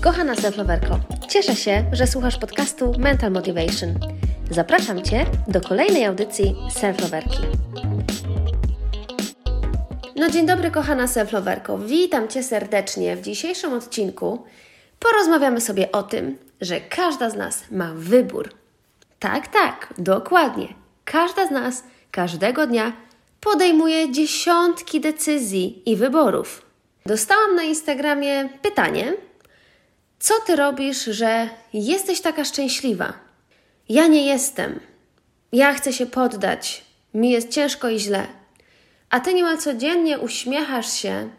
Kochana self-loverko, cieszę się, że słuchasz podcastu Mental Motivation. Zapraszam Cię do kolejnej audycji self-loverki. No dzień dobry kochana self-loverko, witam Cię serdecznie. W dzisiejszym odcinku porozmawiamy sobie o tym, że każda z nas ma wybór. Tak, tak, dokładnie. Każda z nas każdego dnia podejmuje dziesiątki decyzji i wyborów. Dostałam na Instagramie pytanie, co ty robisz, że jesteś taka szczęśliwa? Ja nie jestem. Ja chcę się poddać. Mi jest ciężko i źle. A ty niemal codziennie uśmiechasz się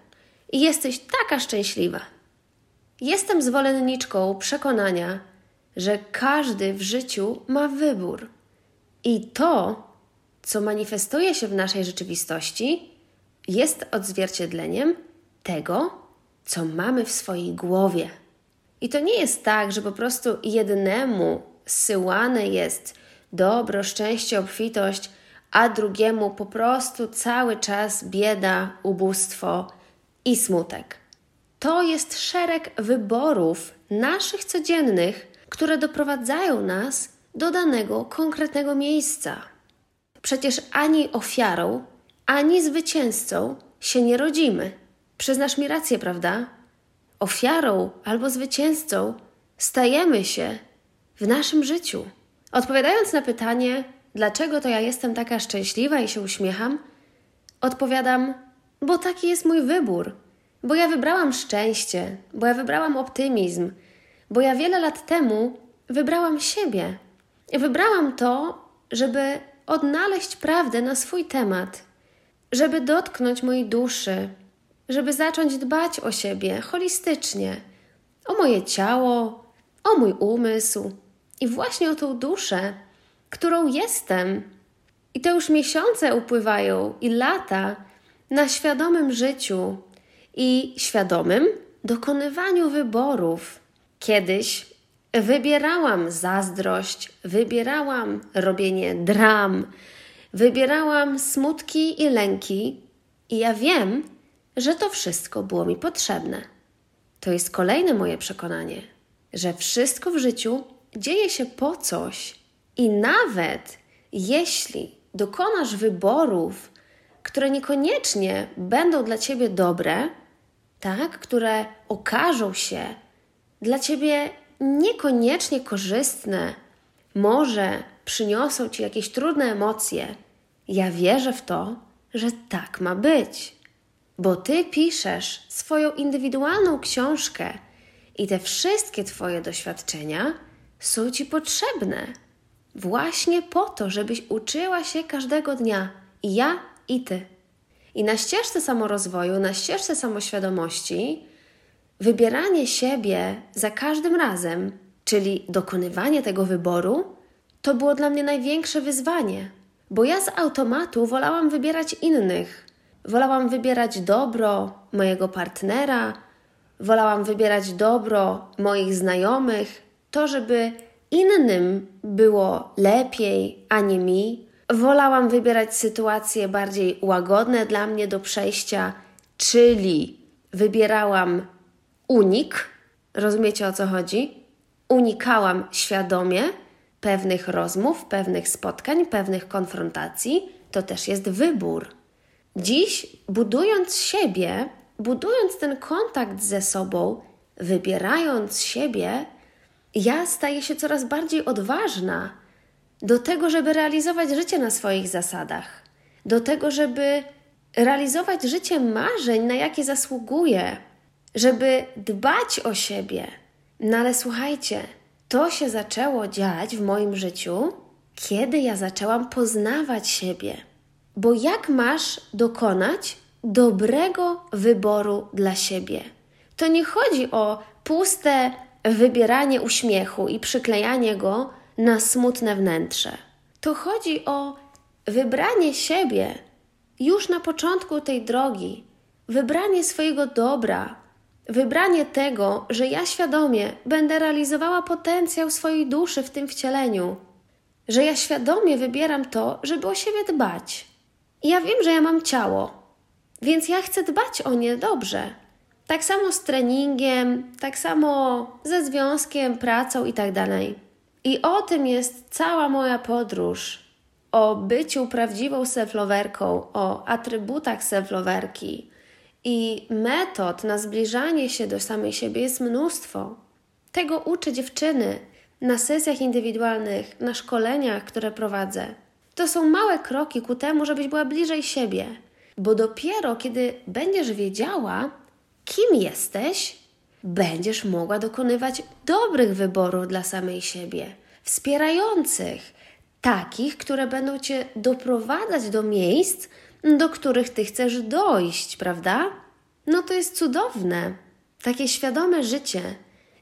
i jesteś taka szczęśliwa. Jestem zwolenniczką przekonania, że każdy w życiu ma wybór. I to, co manifestuje się w naszej rzeczywistości, jest odzwierciedleniem tego, co mamy w swojej głowie. I to nie jest tak, że po prostu jednemu syłane jest dobro, szczęście, obfitość, a drugiemu po prostu cały czas bieda, ubóstwo i smutek. To jest szereg wyborów naszych codziennych, które doprowadzają nas do danego konkretnego miejsca. Przecież ani ofiarą, ani zwycięzcą się nie rodzimy. Przyznasz mi rację, prawda? Ofiarą albo zwycięzcą stajemy się w naszym życiu. Odpowiadając na pytanie, dlaczego to ja jestem taka szczęśliwa i się uśmiecham, odpowiadam, bo taki jest mój wybór. Bo ja wybrałam szczęście, bo ja wybrałam optymizm, bo ja wiele lat temu wybrałam siebie. Wybrałam to, żeby odnaleźć prawdę na swój temat, żeby dotknąć mojej duszy, żeby zacząć dbać o siebie holistycznie, o moje ciało, o mój umysł i właśnie o tą duszę, którą jestem. I to już miesiące upływają i lata na świadomym życiu i świadomym dokonywaniu wyborów. Kiedyś wybierałam zazdrość, wybierałam robienie dram, wybierałam smutki i lęki, i ja wiem, że to wszystko było mi potrzebne. To jest kolejne moje przekonanie, że wszystko w życiu dzieje się po coś i nawet jeśli dokonasz wyborów, które niekoniecznie będą dla ciebie dobre, tak, które okażą się dla ciebie niekoniecznie korzystne, może przyniosą ci jakieś trudne emocje, ja wierzę w to, że tak ma być bo ty piszesz swoją indywidualną książkę i te wszystkie twoje doświadczenia są ci potrzebne właśnie po to, żebyś uczyła się każdego dnia i ja, i ty. I na ścieżce samorozwoju, na ścieżce samoświadomości, wybieranie siebie za każdym razem, czyli dokonywanie tego wyboru, to było dla mnie największe wyzwanie, bo ja z automatu wolałam wybierać innych, Wolałam wybierać dobro mojego partnera, wolałam wybierać dobro moich znajomych, to, żeby innym było lepiej, a nie mi. Wolałam wybierać sytuacje bardziej łagodne dla mnie do przejścia, czyli wybierałam unik. Rozumiecie o co chodzi? Unikałam świadomie pewnych rozmów, pewnych spotkań, pewnych konfrontacji. To też jest wybór. Dziś, budując siebie, budując ten kontakt ze sobą, wybierając siebie, ja staję się coraz bardziej odważna do tego, żeby realizować życie na swoich zasadach, do tego, żeby realizować życie marzeń, na jakie zasługuję, żeby dbać o siebie. No ale słuchajcie, to się zaczęło dziać w moim życiu, kiedy ja zaczęłam poznawać siebie bo jak masz dokonać dobrego wyboru dla siebie? To nie chodzi o puste wybieranie uśmiechu i przyklejanie go na smutne wnętrze. To chodzi o wybranie siebie już na początku tej drogi, wybranie swojego dobra, wybranie tego, że ja świadomie będę realizowała potencjał swojej duszy w tym wcieleniu, że ja świadomie wybieram to, żeby o siebie dbać, ja wiem, że ja mam ciało, więc ja chcę dbać o nie dobrze. Tak samo z treningiem, tak samo ze związkiem, pracą i tak dalej. I o tym jest cała moja podróż. O byciu prawdziwą selflowerką, o atrybutach selflowerki. I metod na zbliżanie się do samej siebie jest mnóstwo. Tego uczę dziewczyny na sesjach indywidualnych, na szkoleniach, które prowadzę. To są małe kroki ku temu, żebyś była bliżej siebie, bo dopiero kiedy będziesz wiedziała, kim jesteś, będziesz mogła dokonywać dobrych wyborów dla samej siebie, wspierających, takich, które będą cię doprowadzać do miejsc, do których ty chcesz dojść, prawda? No to jest cudowne. Takie świadome życie,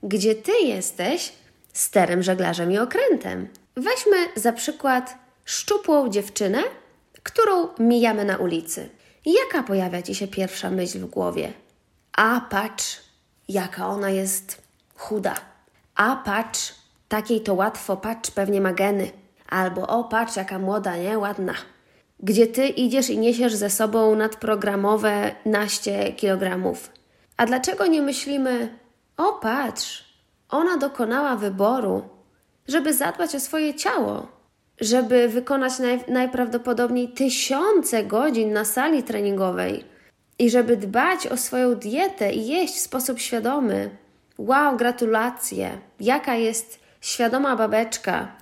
gdzie ty jesteś sterem, żeglarzem i okrętem. Weźmy za przykład szczupłą dziewczynę, którą mijamy na ulicy. Jaka pojawia ci się pierwsza myśl w głowie? A patrz, jaka ona jest chuda. A patrz, takiej to łatwo, patrz, pewnie ma geny. Albo o, patrz, jaka młoda, nie? Ładna. Gdzie ty idziesz i niesiesz ze sobą nadprogramowe naście kilogramów. A dlaczego nie myślimy, o patrz, ona dokonała wyboru, żeby zadbać o swoje ciało, żeby wykonać naj, najprawdopodobniej tysiące godzin na sali treningowej i żeby dbać o swoją dietę i jeść w sposób świadomy. Wow, gratulacje! Jaka jest świadoma babeczka,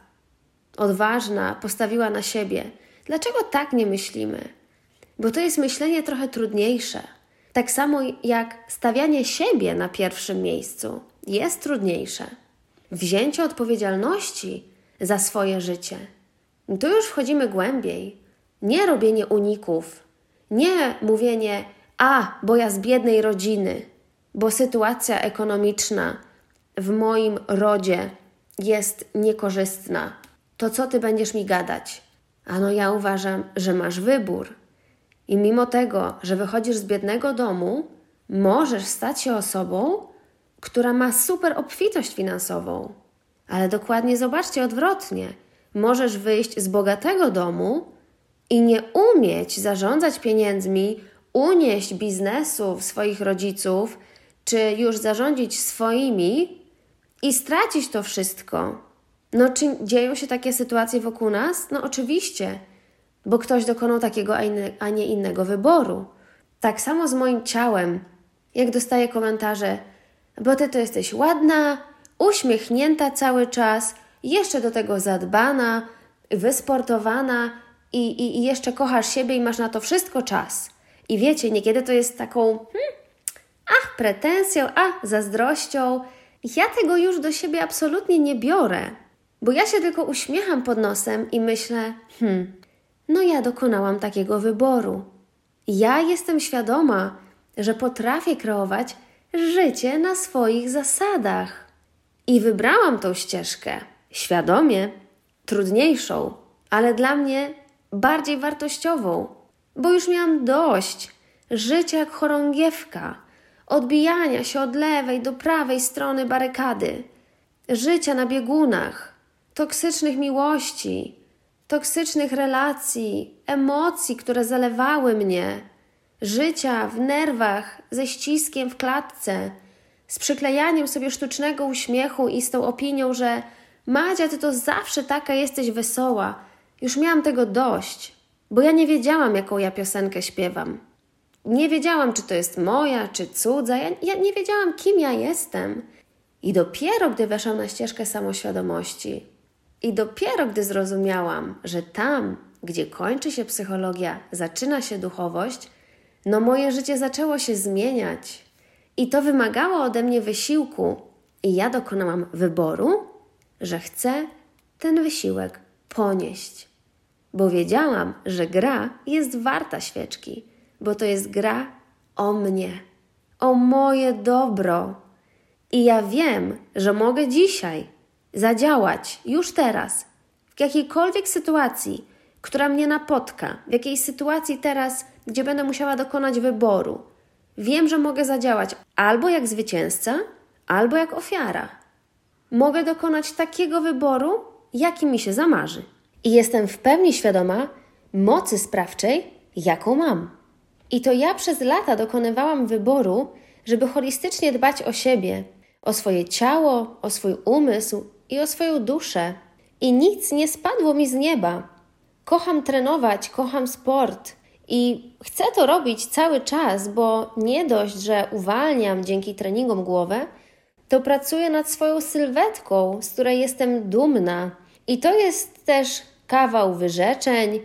odważna, postawiła na siebie. Dlaczego tak nie myślimy? Bo to jest myślenie trochę trudniejsze. Tak samo jak stawianie siebie na pierwszym miejscu jest trudniejsze. Wzięcie odpowiedzialności za swoje życie. Tu już wchodzimy głębiej. Nie robienie uników, nie mówienie, a, bo ja z biednej rodziny, bo sytuacja ekonomiczna w moim rodzie jest niekorzystna. To co ty będziesz mi gadać? Ano ja uważam, że masz wybór. I mimo tego, że wychodzisz z biednego domu, możesz stać się osobą, która ma super obfitość finansową. Ale dokładnie zobaczcie odwrotnie. Możesz wyjść z bogatego domu i nie umieć zarządzać pieniędzmi, unieść biznesów swoich rodziców, czy już zarządzić swoimi i stracić to wszystko. No, czy dzieją się takie sytuacje wokół nas? No, oczywiście, bo ktoś dokonał takiego, a nie innego wyboru. Tak samo z moim ciałem. Jak dostaję komentarze, bo ty to jesteś ładna, uśmiechnięta cały czas, jeszcze do tego zadbana, wysportowana i, i, i jeszcze kochasz siebie i masz na to wszystko czas. I wiecie, niekiedy to jest taką, hmm, ach, pretensją, a, zazdrością. Ja tego już do siebie absolutnie nie biorę, bo ja się tylko uśmiecham pod nosem i myślę, hmm, no ja dokonałam takiego wyboru. Ja jestem świadoma, że potrafię kreować życie na swoich zasadach. I wybrałam tą ścieżkę świadomie, trudniejszą, ale dla mnie bardziej wartościową, bo już miałam dość życia jak chorągiewka, odbijania się od lewej do prawej strony barykady, życia na biegunach, toksycznych miłości, toksycznych relacji, emocji, które zalewały mnie życia w nerwach, ze ściskiem w klatce, z przyklejaniem sobie sztucznego uśmiechu i z tą opinią, że Madzia, ty to zawsze taka jesteś wesoła. Już miałam tego dość, bo ja nie wiedziałam, jaką ja piosenkę śpiewam. Nie wiedziałam, czy to jest moja, czy cudza. Ja, ja nie wiedziałam, kim ja jestem. I dopiero gdy weszłam na ścieżkę samoświadomości, i dopiero gdy zrozumiałam, że tam, gdzie kończy się psychologia, zaczyna się duchowość, no moje życie zaczęło się zmieniać i to wymagało ode mnie wysiłku, i ja dokonałam wyboru, że chcę ten wysiłek ponieść, bo wiedziałam, że gra jest warta świeczki, bo to jest gra o mnie, o moje dobro. I ja wiem, że mogę dzisiaj zadziałać, już teraz, w jakiejkolwiek sytuacji, która mnie napotka, w jakiej sytuacji teraz gdzie będę musiała dokonać wyboru. Wiem, że mogę zadziałać albo jak zwycięzca, albo jak ofiara. Mogę dokonać takiego wyboru, jaki mi się zamarzy. I jestem w pełni świadoma mocy sprawczej, jaką mam. I to ja przez lata dokonywałam wyboru, żeby holistycznie dbać o siebie, o swoje ciało, o swój umysł i o swoją duszę. I nic nie spadło mi z nieba. Kocham trenować, kocham sport i chcę to robić cały czas, bo nie dość, że uwalniam dzięki treningom głowę, to pracuję nad swoją sylwetką, z której jestem dumna. I to jest też kawał wyrzeczeń,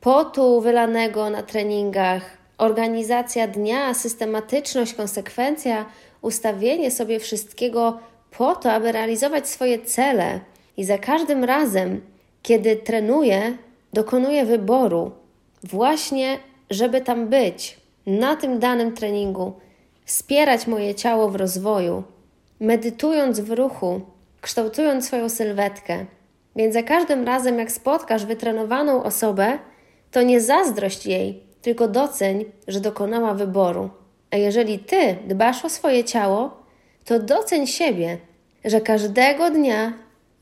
potu wylanego na treningach, organizacja dnia, systematyczność, konsekwencja, ustawienie sobie wszystkiego po to, aby realizować swoje cele. I za każdym razem, kiedy trenuję, dokonuję wyboru, właśnie, żeby tam być, na tym danym treningu, wspierać moje ciało w rozwoju, medytując w ruchu, kształtując swoją sylwetkę. Więc za każdym razem, jak spotkasz wytrenowaną osobę, to nie zazdrość jej, tylko doceń, że dokonała wyboru. A jeżeli ty dbasz o swoje ciało, to doceń siebie, że każdego dnia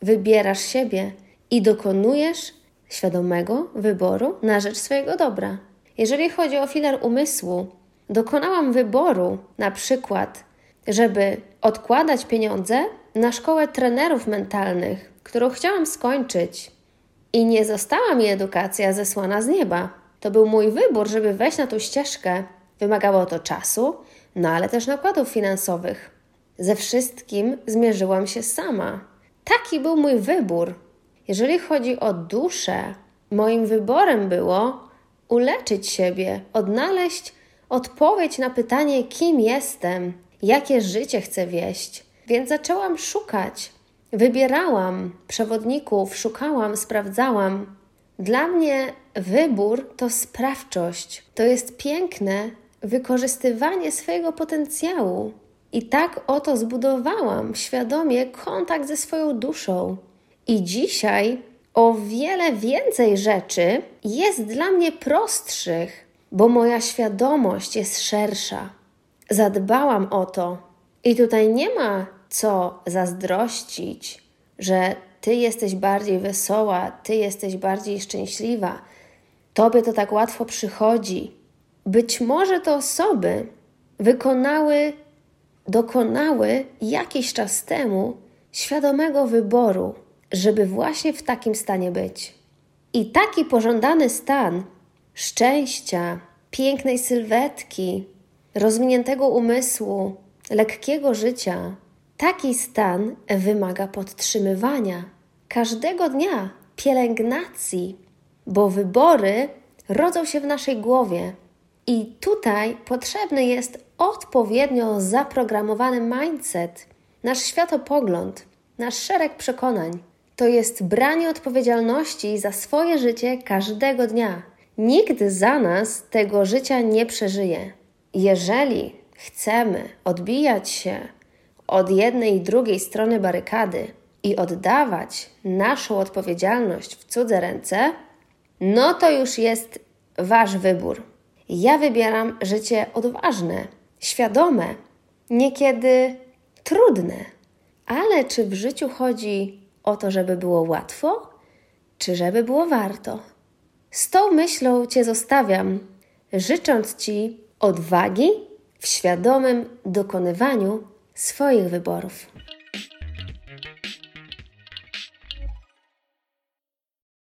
wybierasz siebie i dokonujesz świadomego wyboru na rzecz swojego dobra. Jeżeli chodzi o filar umysłu, dokonałam wyboru, na przykład, żeby odkładać pieniądze na szkołę trenerów mentalnych, którą chciałam skończyć. I nie została mi edukacja zesłana z nieba. To był mój wybór, żeby wejść na tą ścieżkę. Wymagało to czasu, no ale też nakładów finansowych. Ze wszystkim zmierzyłam się sama. Taki był mój wybór. Jeżeli chodzi o duszę, moim wyborem było uleczyć siebie, odnaleźć odpowiedź na pytanie, kim jestem, jakie życie chcę wieść. Więc zaczęłam szukać. Wybierałam przewodników, szukałam, sprawdzałam. Dla mnie wybór to sprawczość. To jest piękne wykorzystywanie swojego potencjału. I tak oto zbudowałam świadomie kontakt ze swoją duszą. I dzisiaj o wiele więcej rzeczy jest dla mnie prostszych, bo moja świadomość jest szersza. Zadbałam o to. I tutaj nie ma co zazdrościć, że ty jesteś bardziej wesoła, ty jesteś bardziej szczęśliwa. Tobie to tak łatwo przychodzi. Być może te osoby wykonały, dokonały jakiś czas temu świadomego wyboru, żeby właśnie w takim stanie być. I taki pożądany stan szczęścia, pięknej sylwetki, rozwiniętego umysłu, lekkiego życia, taki stan wymaga podtrzymywania każdego dnia, pielęgnacji, bo wybory rodzą się w naszej głowie. I tutaj potrzebny jest odpowiednio zaprogramowany mindset, nasz światopogląd, nasz szereg przekonań. To jest branie odpowiedzialności za swoje życie każdego dnia. Nikt za nas tego życia nie przeżyje. Jeżeli chcemy odbijać się od jednej i drugiej strony barykady i oddawać naszą odpowiedzialność w cudze ręce, no to już jest Wasz wybór. Ja wybieram życie odważne, świadome, niekiedy trudne. Ale czy w życiu chodzi o to, żeby było łatwo, czy żeby było warto? Z tą myślą Cię zostawiam, życząc Ci odwagi w świadomym dokonywaniu swoich wyborów.